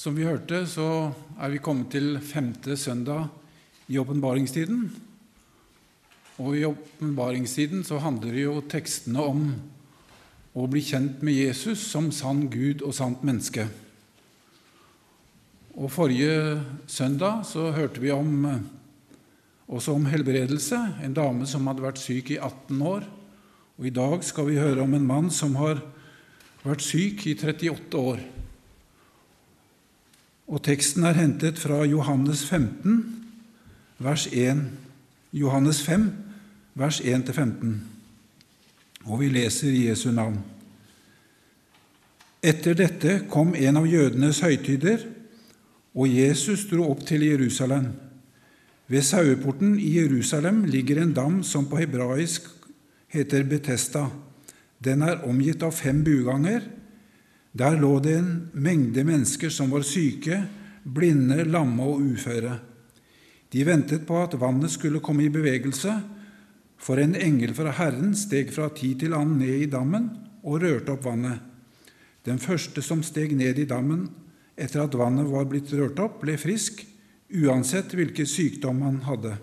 Som vi hørte, så er vi kommet til femte søndag i åpenbaringstiden. Og i åpenbaringstiden så handler jo tekstene om å bli kjent med Jesus som sann Gud og sant menneske. Og Forrige søndag så hørte vi om, også om helbredelse, en dame som hadde vært syk i 18 år. Og I dag skal vi høre om en mann som har vært syk i 38 år. Og teksten er hentet fra Johannes 15, vers 1, Johannes 5, vers 1-15. Og vi leser Jesu navn. Etter dette kom en av jødenes høytider, og Jesus dro opp til Jerusalem. Ved saueporten i Jerusalem ligger en dam som på hebraisk heter Betesta. Den er omgitt av fem buganger der lå det en mengde mennesker som var syke, blinde, lamme og uføre. De ventet på at vannet skulle komme i bevegelse, for en engel fra Herren steg fra tid til annen ned i dammen og rørte opp vannet. Den første som steg ned i dammen etter at vannet var blitt rørt opp, ble frisk, uansett hvilken sykdom han hadde.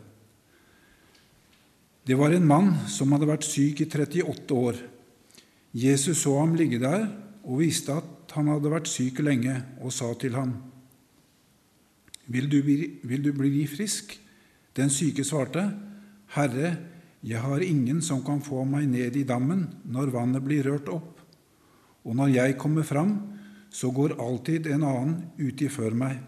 Det var en mann som hadde vært syk i 38 år. Jesus så ham ligge der og visste at han hadde vært syk lenge, og sa til ham, vil du, bli, vil du bli frisk? Den syke svarte, Herre, jeg har ingen som kan få meg ned i dammen når vannet blir rørt opp, og når jeg kommer fram, så går alltid en annen uti før meg.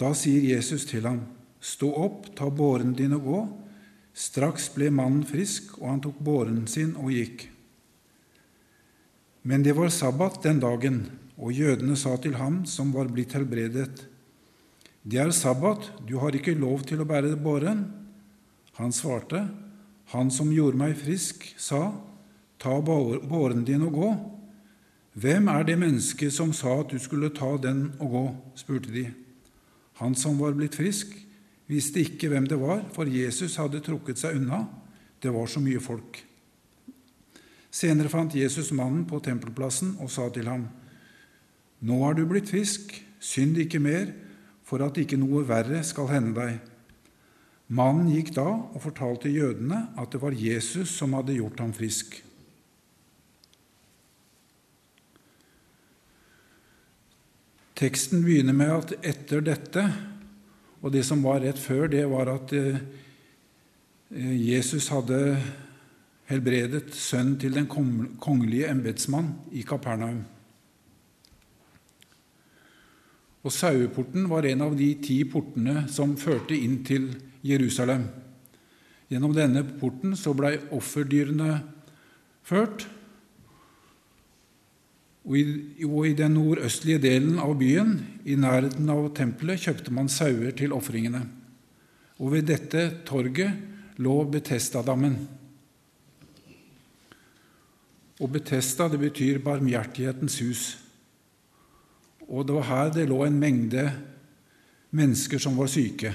Da sier Jesus til ham, Stå opp, ta båren din og gå. Straks ble mannen frisk, og han tok båren sin og gikk. Men det var sabbat den dagen, og jødene sa til ham som var blitt helbredet, Det er sabbat, du har ikke lov til å bære båren. Han svarte, Han som gjorde meg frisk, sa, Ta båren din og gå. Hvem er det mennesket som sa at du skulle ta den og gå? spurte de. Han som var blitt frisk, visste ikke hvem det var, for Jesus hadde trukket seg unna. Det var så mye folk. Senere fant Jesus mannen på tempelplassen og sa til ham, Nå er du blitt frisk, synd ikke mer, for at ikke noe verre skal hende deg. Mannen gikk da og fortalte jødene at det var Jesus som hadde gjort ham frisk. Teksten begynner med at etter dette, og det som var rett før, det var at eh, Jesus hadde helbredet sønnen til den kongelige embetsmann i Kapernaum. Og Saueporten var en av de ti portene som førte inn til Jerusalem. Gjennom denne porten så blei offerdyrene ført. Og i, og i den nordøstlige delen av byen, i nærheten av tempelet, kjøpte man sauer til ofringene. Og ved dette torget lå Betestadammen. Og Betesta det betyr barmhjertighetens hus. Og det var her det lå en mengde mennesker som var syke.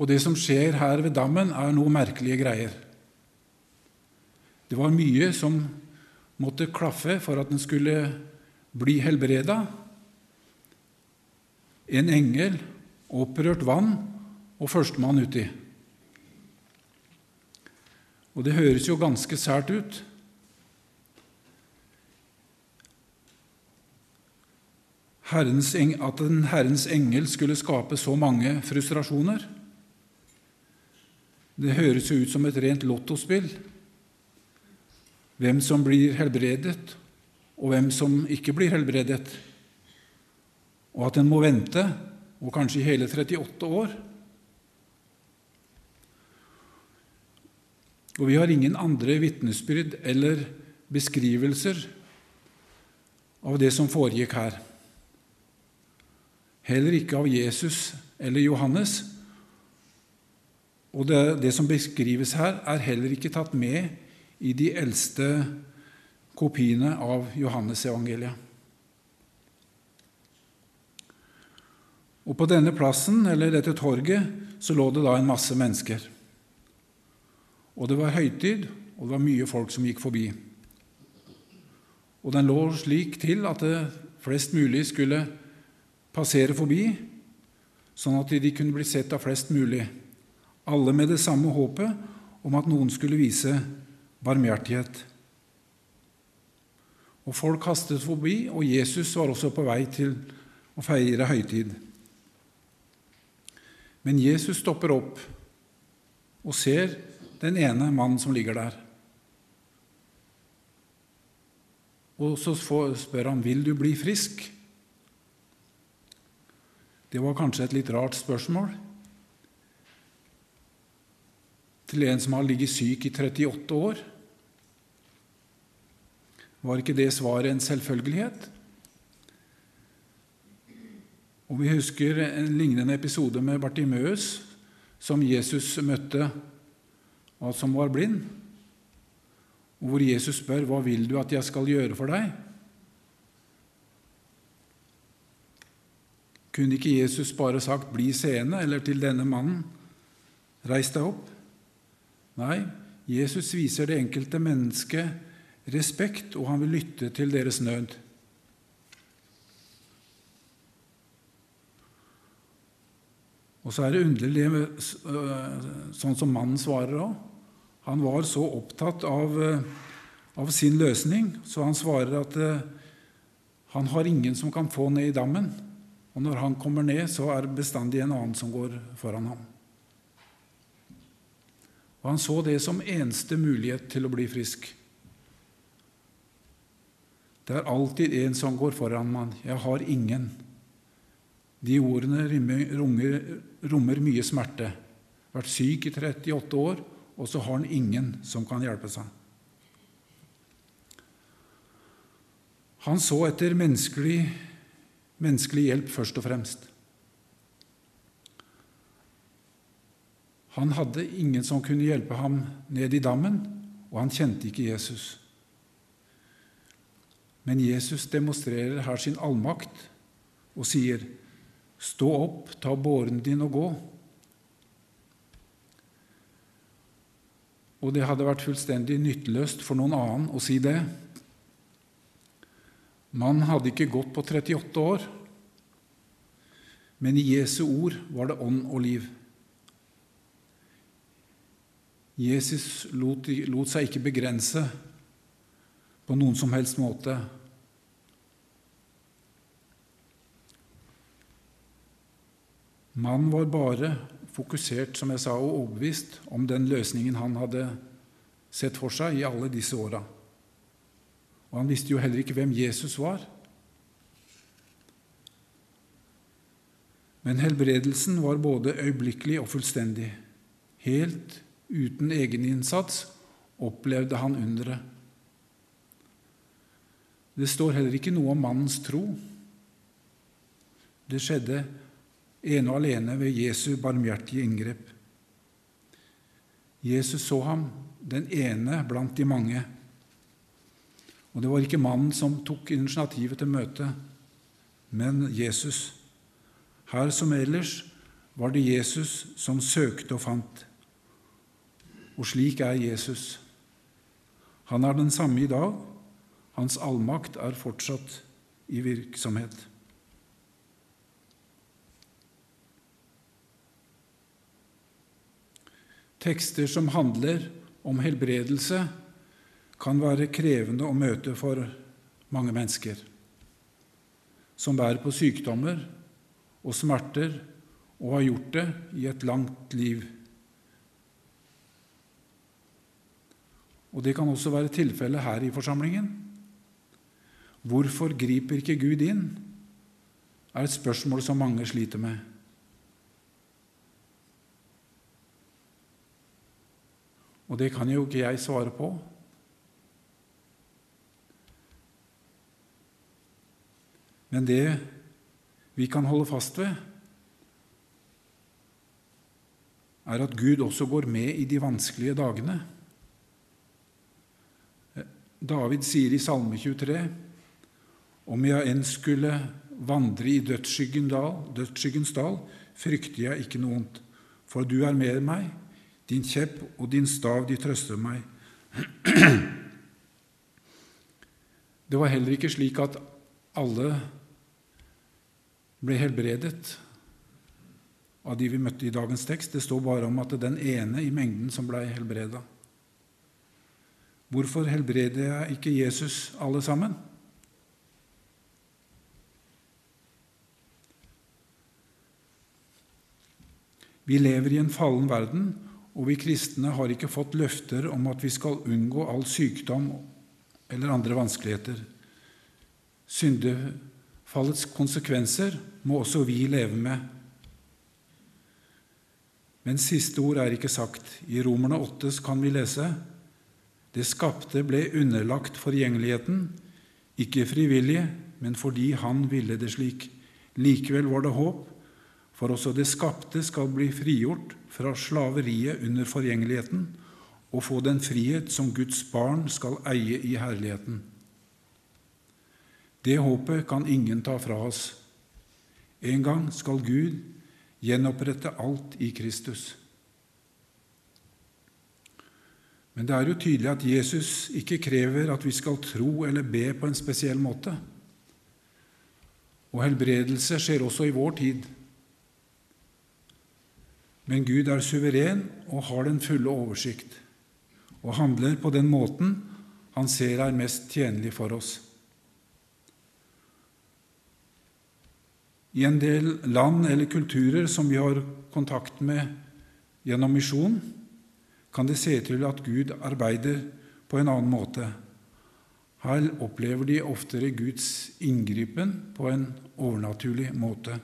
Og det som skjer her ved dammen, er noe merkelige greier. Det var mye som måtte klaffe for at den skulle bli helbreda. En engel, opprørt vann og førstemann uti. Og det høres jo ganske sært ut. Herrens, at en Herrens engel skulle skape så mange frustrasjoner. Det høres jo ut som et rent lottospill. Hvem som blir helbredet, og hvem som ikke blir helbredet. Og at en må vente, og kanskje i hele 38 år. Og vi har ingen andre vitnesbyrd eller beskrivelser av det som foregikk her. Heller ikke av Jesus eller Johannes. Og det, det som beskrives her, er heller ikke tatt med i de eldste kopiene av Johannesevangeliet. Og på denne plassen, eller dette torget, så lå det da en masse mennesker. Og det var høytid, og det var mye folk som gikk forbi. og den lå slik til at det flest mulig skulle passere forbi, sånn at de kunne bli sett av flest mulig, alle med det samme håpet om at noen skulle vise barmhjertighet. Og Folk hastet forbi, og Jesus var også på vei til å feire høytid. Men Jesus stopper opp og ser den ene mannen som ligger der. Og så spør han vil du bli frisk. Det var kanskje et litt rart spørsmål til en som har ligget syk i 38 år. Var ikke det svaret en selvfølgelighet? Og Vi husker en lignende episode med Bartimeus, som Jesus møtte, og som var blind. Og hvor Jesus spør, 'Hva vil du at jeg skal gjøre for deg?' Kunne ikke Jesus bare sagt 'bli seende', eller til denne mannen 'reis deg opp'? Nei, Jesus viser det enkelte mennesket respekt, og han vil lytte til deres nød. Og så er det underlig øh, sånn som mannen svarer òg. Han var så opptatt av, øh, av, sin løsning, så han svarer at øh, han har ingen som kan få ned i dammen. Og når han kommer ned, så er det bestandig en annen som går foran ham. Og Han så det som eneste mulighet til å bli frisk. Det er alltid en som går foran meg. Jeg har ingen. De ordene rommer, rommer mye smerte. Vært syk i 38 år, og så har han ingen som kan hjelpe seg. Han så etter menneskelig, menneskelig hjelp først og fremst. Han hadde ingen som kunne hjelpe ham ned i dammen, og han kjente ikke Jesus. Men Jesus demonstrerer her sin allmakt og sier, 'Stå opp, ta båren din og gå.' Og det hadde vært fullstendig nytteløst for noen annen å si det. Man hadde ikke gått på 38 år, men i Jesu ord var det ånd og liv. Jesus lot, lot seg ikke begrense på noen som helst måte. Mannen var bare fokusert som jeg sa, og overbevist om den løsningen han hadde sett for seg i alle disse åra. Og han visste jo heller ikke hvem Jesus var. Men helbredelsen var både øyeblikkelig og fullstendig. Helt uten egeninnsats opplevde han underet. Det står heller ikke noe om mannens tro. Det skjedde ene og alene ved Jesu barmhjertige inngrep. Jesus så ham, den ene blant de mange. Og det var ikke mannen som tok initiativet til møtet, men Jesus. Her som ellers var det Jesus som søkte og fant. Og slik er Jesus. Han er den samme i dag hans allmakt er fortsatt i virksomhet. Tekster som handler om helbredelse, kan være krevende å møte for mange mennesker som bærer på sykdommer og smerter og har gjort det i et langt liv. Og Det kan også være tilfellet her i forsamlingen. Hvorfor griper ikke Gud inn? er et spørsmål som mange sliter med. Og det kan jo ikke jeg svare på. Men det vi kan holde fast ved, er at Gud også går med i de vanskelige dagene. David sier i Salme 23 om jeg enn skulle vandre i dødsskyggens dal, frykter jeg ikke noe vondt, for du er med meg, din kjepp og din stav, de trøster meg. Det var heller ikke slik at alle ble helbredet av de vi møtte i dagens tekst. Det står bare om at det er den ene i mengden som ble helbreda. Hvorfor helbreder jeg ikke Jesus alle sammen? Vi lever i en fallen verden, og vi kristne har ikke fått løfter om at vi skal unngå all sykdom eller andre vanskeligheter. Syndefallets konsekvenser må også vi leve med. Men siste ord er ikke sagt. I Romerne 8 kan vi lese det skapte ble underlagt forgjengeligheten, ikke frivillig, men fordi Han ville det slik. Likevel var det håp, for også det skapte skal bli frigjort fra slaveriet under forgjengeligheten og få den frihet som Guds barn skal eie i herligheten. Det håpet kan ingen ta fra oss. En gang skal Gud gjenopprette alt i Kristus. Men det er jo tydelig at Jesus ikke krever at vi skal tro eller be på en spesiell måte. Og helbredelse skjer også i vår tid. Men Gud er suveren og har den fulle oversikt og handler på den måten han ser er mest tjenlig for oss. I en del land eller kulturer som vi har kontakt med gjennom misjon, kan det se til at Gud arbeider på en annen måte. Her opplever de oftere Guds inngripen på en overnaturlig måte.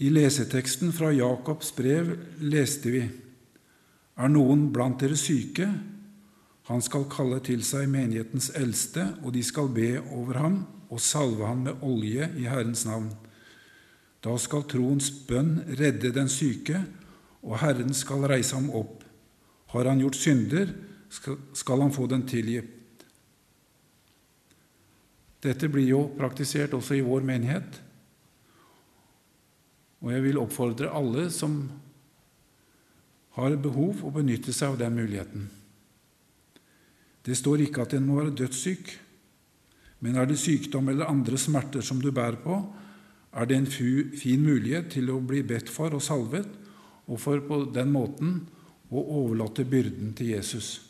I leseteksten fra Jakobs brev leste vi Er noen blant dere syke? Han skal kalle til seg menighetens eldste, og de skal be over ham og salve ham med olje i Herrens navn. Da skal troens bønn redde den syke, og Herren skal reise ham opp. Har han gjort synder, skal han få den tilgitt. Dette blir jo praktisert også i vår menighet. Og jeg vil oppfordre alle som har behov, å benytte seg av den muligheten. Det står ikke at en må være dødssyk, men er det sykdom eller andre smerter som du bærer på, er det en fin mulighet til å bli bedt for og salvet, og for på den måten å overlate byrden til Jesus.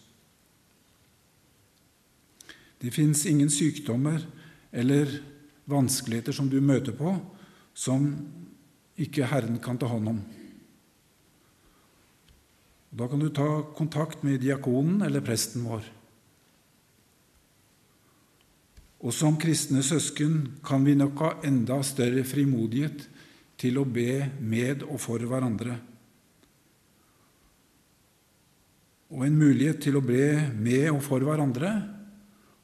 Det fins ingen sykdommer eller vanskeligheter som du møter på, som ikke Herren kan ta hånd om. Da kan du ta kontakt med diakonen eller presten vår. Og som kristne søsken kan vi nok ha enda større frimodighet til å be med og for hverandre. Og en mulighet til å be med og for hverandre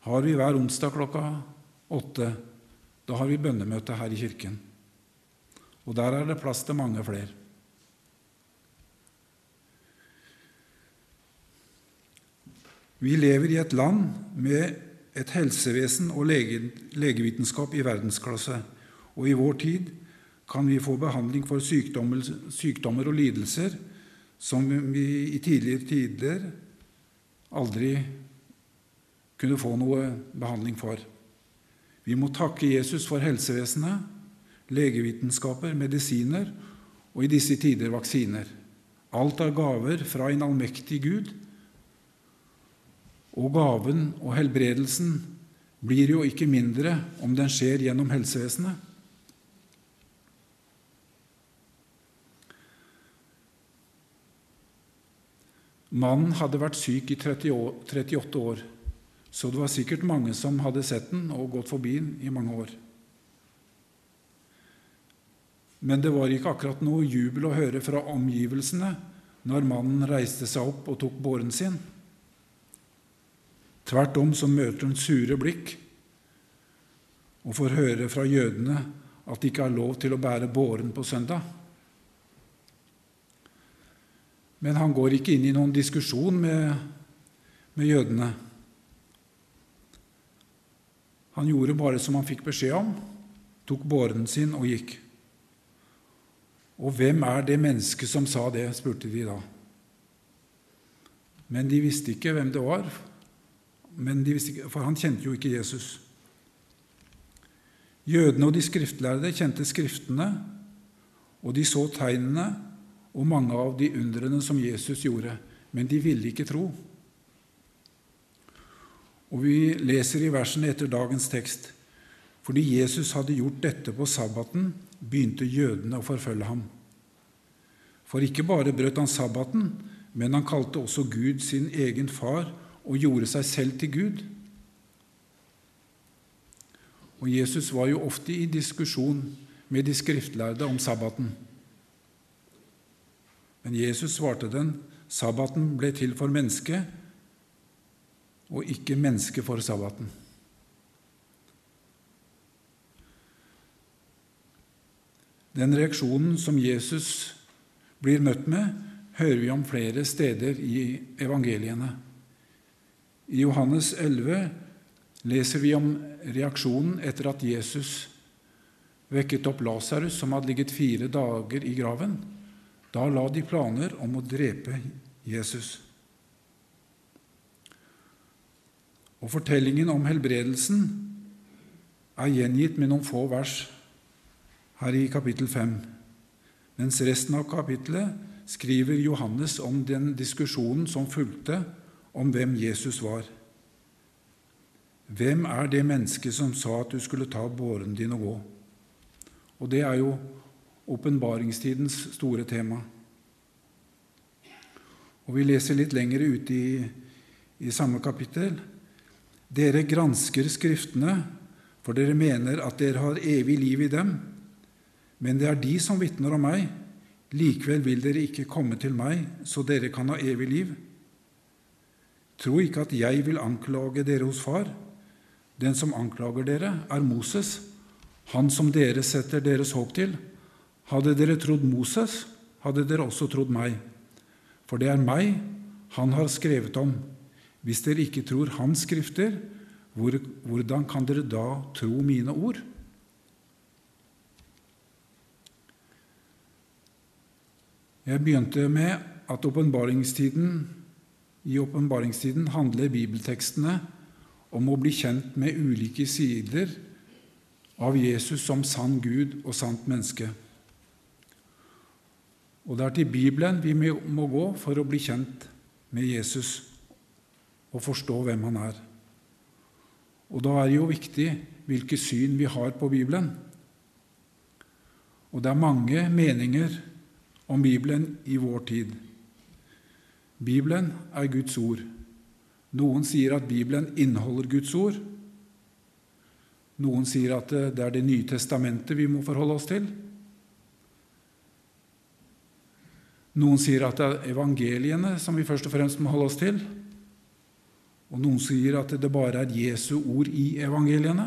har vi hver onsdag klokka åtte. Da har vi bønnemøte her i kirken og der er det plass til mange flere. Vi lever i et land med et helsevesen og lege, legevitenskap i verdensklasse, og i vår tid kan vi få behandling for sykdommer, sykdommer og lidelser som vi i tidligere tider aldri kunne få noe behandling for. Vi må takke Jesus for helsevesenet legevitenskaper, medisiner og i disse tider vaksiner. Alt er gaver fra en allmektig Gud. Og gaven og helbredelsen blir jo ikke mindre om den skjer gjennom helsevesenet. Mannen hadde vært syk i 38 år, så det var sikkert mange som hadde sett den og gått forbi den i mange år. Men det var ikke akkurat noe jubel å høre fra omgivelsene når mannen reiste seg opp og tok båren sin. Tvert om så møter hun sure blikk og får høre fra jødene at de ikke er lov til å bære båren på søndag. Men han går ikke inn i noen diskusjon med, med jødene. Han gjorde bare som han fikk beskjed om, tok båren sin og gikk. Og hvem er det mennesket som sa det? spurte de da. men de visste ikke hvem det var, ikke, for han kjente jo ikke Jesus. Jødene og de skriftlærde kjente Skriftene, og de så tegnene og mange av de undrene som Jesus gjorde, men de ville ikke tro. Og Vi leser i versene etter dagens tekst. Fordi Jesus hadde gjort dette på sabbaten, begynte jødene å forfølge ham. For ikke bare brøt han sabbaten, men han kalte også Gud sin egen far og gjorde seg selv til Gud. Og Jesus var jo ofte i diskusjon med de skriftlærde om sabbaten. Men Jesus svarte den sabbaten ble til for mennesket, og ikke mennesket for sabbaten. Den reaksjonen som Jesus blir møtt med, hører vi om flere steder i evangeliene. I Johannes 11 leser vi om reaksjonen etter at Jesus vekket opp Lasarus, som hadde ligget fire dager i graven. Da la de planer om å drepe Jesus. Og Fortellingen om helbredelsen er gjengitt med noen få vers her i kapittel 5, mens resten av kapittelet skriver Johannes om den diskusjonen som fulgte om hvem Jesus var. Hvem er det mennesket som sa at du skulle ta båren din og gå? Og det er jo åpenbaringstidens store tema. Og Vi leser litt lenger ute i, i samme kapittel. Dere gransker Skriftene, for dere mener at dere har evig liv i dem. Men det er de som vitner om meg. Likevel vil dere ikke komme til meg, så dere kan ha evig liv. Tro ikke at jeg vil anklage dere hos Far. Den som anklager dere, er Moses, han som dere setter deres håp til. Hadde dere trodd Moses, hadde dere også trodd meg. For det er meg han har skrevet om. Hvis dere ikke tror hans skrifter, hvordan kan dere da tro mine ord? Jeg begynte med at åpenbaringstiden i åpenbaringstiden handler bibeltekstene om å bli kjent med ulike sider av Jesus som sann Gud og sant menneske. Og det er til Bibelen vi må gå for å bli kjent med Jesus og forstå hvem han er. Og da er det jo viktig hvilke syn vi har på Bibelen. Og det er mange meninger om Bibelen i vår tid. Bibelen er Guds ord. Noen sier at Bibelen inneholder Guds ord. Noen sier at det er Det nye testamentet vi må forholde oss til. Noen sier at det er evangeliene som vi først og fremst må holde oss til. Og noen sier at det bare er Jesu ord i evangeliene.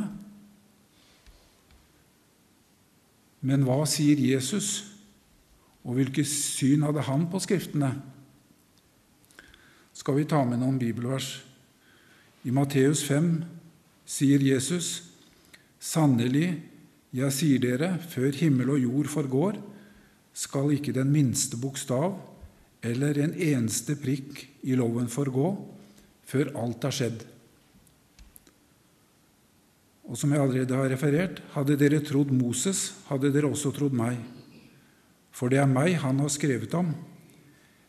Men hva sier Jesus? Og hvilket syn hadde han på Skriftene? Skal vi ta med noen bibelvers? I Matteus 5 sier Jesus, 'Sannelig, jeg sier dere, før himmel og jord forgår, skal ikke den minste bokstav eller en eneste prikk i loven forgå, før alt har skjedd.' Og som jeg allerede har referert, hadde dere trodd Moses, hadde dere også trodd meg. For det er meg han har skrevet om.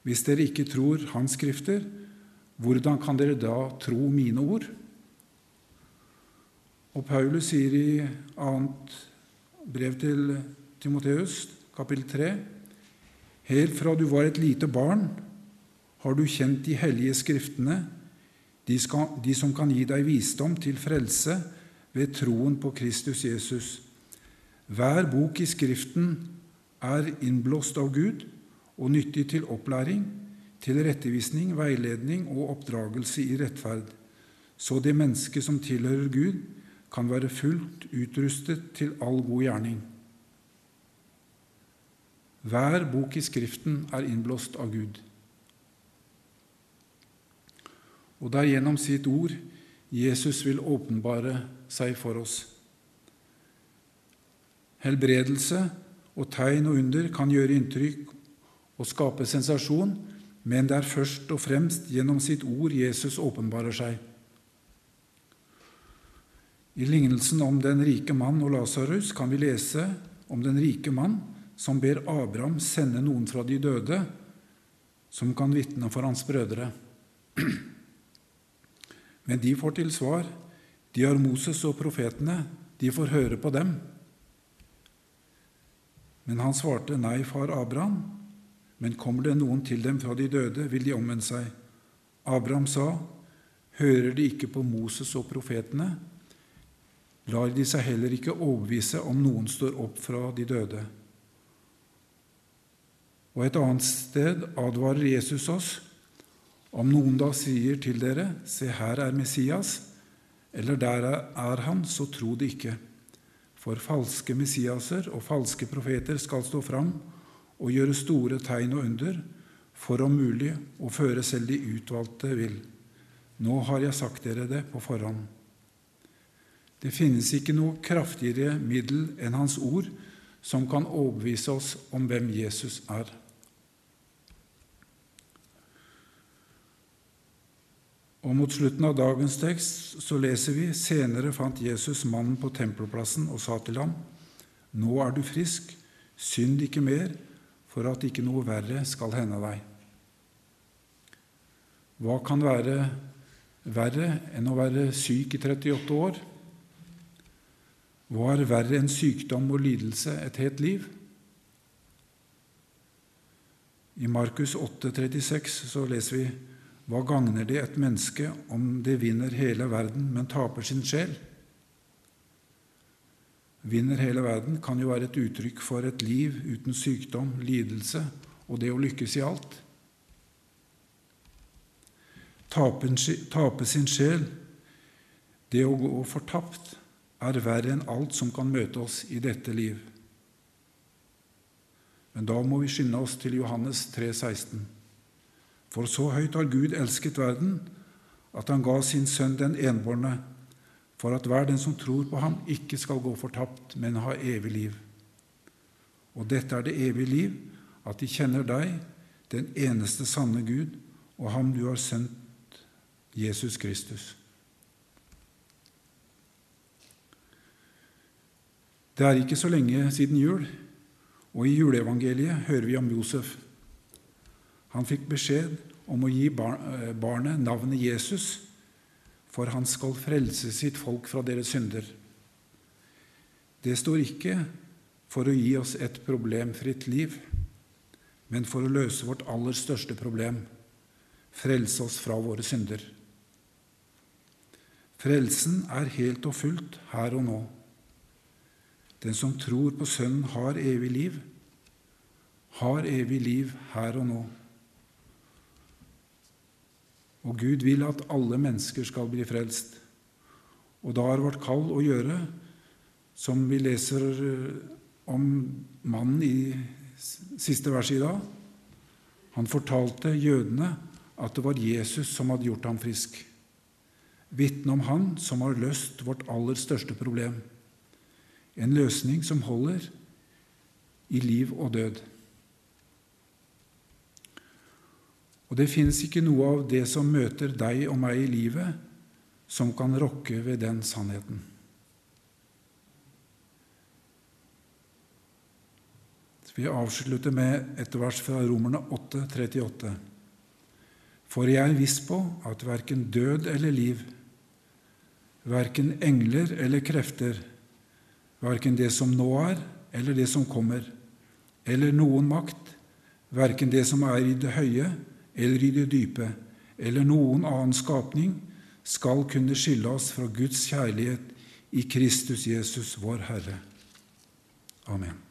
Hvis dere ikke tror hans skrifter, hvordan kan dere da tro mine ord? Og Paulus sier i annet brev til Timoteus, kapittel 3.: Helt fra du var et lite barn, har du kjent de hellige skriftene, de, skal, de som kan gi deg visdom til frelse ved troen på Kristus Jesus. Hver bok i Skriften er innblåst av Gud og nyttig til opplæring, til rettevisning, veiledning og oppdragelse i rettferd, så det mennesket som tilhører Gud, kan være fullt utrustet til all god gjerning. Hver bok i Skriften er innblåst av Gud. Og det er gjennom sitt ord Jesus vil åpenbare seg for oss. Helbredelse og tegn og under kan gjøre inntrykk og skape sensasjon, men det er først og fremst gjennom sitt ord Jesus åpenbarer seg. I lignelsen om den rike mann og Lasarus kan vi lese om den rike mann som ber Abraham sende noen fra de døde som kan vitne for hans brødre. Men de får til svar de har Moses og profetene, de får høre på dem. Men han svarte, Nei, far Abraham, men kommer det noen til dem fra de døde, vil de omvende seg. Abraham sa, Hører de ikke på Moses og profetene? Lar de seg heller ikke overbevise om noen står opp fra de døde? Og et annet sted advarer Jesus oss. Om noen da sier til dere, Se, her er Messias, eller der er han, så tro det ikke. For falske Messiaser og falske profeter skal stå fram og gjøre store tegn og under, for om mulig å føre selv de utvalgte vil. Nå har jeg sagt dere det på forhånd. Det finnes ikke noe kraftigere middel enn Hans ord som kan overbevise oss om hvem Jesus er. Og Mot slutten av dagens tekst så leser vi senere fant Jesus mannen på tempelplassen og sa til ham, Nå er du frisk, synd ikke mer, for at ikke noe verre skal hende deg. Hva kan være verre enn å være syk i 38 år? Hva er verre enn sykdom og lidelse et helt liv? I Markus 8,36 så leser vi hva gagner det et menneske om det vinner hele verden, men taper sin sjel? Vinner hele verden kan jo være et uttrykk for et liv uten sykdom, lidelse og det å lykkes i alt. Tape sin sjel, det å gå fortapt, er verre enn alt som kan møte oss i dette liv. Men da må vi skynde oss til Johannes 3, 16. For så høyt har Gud elsket verden, at han ga sin sønn den enbårne, for at hver den som tror på ham, ikke skal gå fortapt, men ha evig liv. Og dette er det evige liv, at de kjenner deg, den eneste sanne Gud, og ham du har sendt, Jesus Kristus. Det er ikke så lenge siden jul, og i juleevangeliet hører vi om Josef. Han fikk beskjed om å gi eh, barnet navnet Jesus, for han skal frelse sitt folk fra deres synder. Det står ikke for å gi oss et problemfritt liv, men for å løse vårt aller største problem frelse oss fra våre synder. Frelsen er helt og fullt her og nå. Den som tror på Sønnen, har evig liv, har evig liv her og nå. Og Gud vil at alle mennesker skal bli frelst. Og da har vårt kall å gjøre, som vi leser eh, om mannen i siste vers i dag Han fortalte jødene at det var Jesus som hadde gjort ham frisk. Vitne om Han som har løst vårt aller største problem. En løsning som holder i liv og død. Og det fins ikke noe av det som møter deg og meg i livet, som kan rokke ved den sannheten. Vi avslutter med et vers fra Romerne 8, 38. For jeg er viss på at verken død eller liv, verken engler eller krefter, verken det som nå er eller det som kommer, eller noen makt, verken det som er i det høye eller i det dype eller noen annen skapning skal kunne skille oss fra Guds kjærlighet i Kristus Jesus, vår Herre. Amen.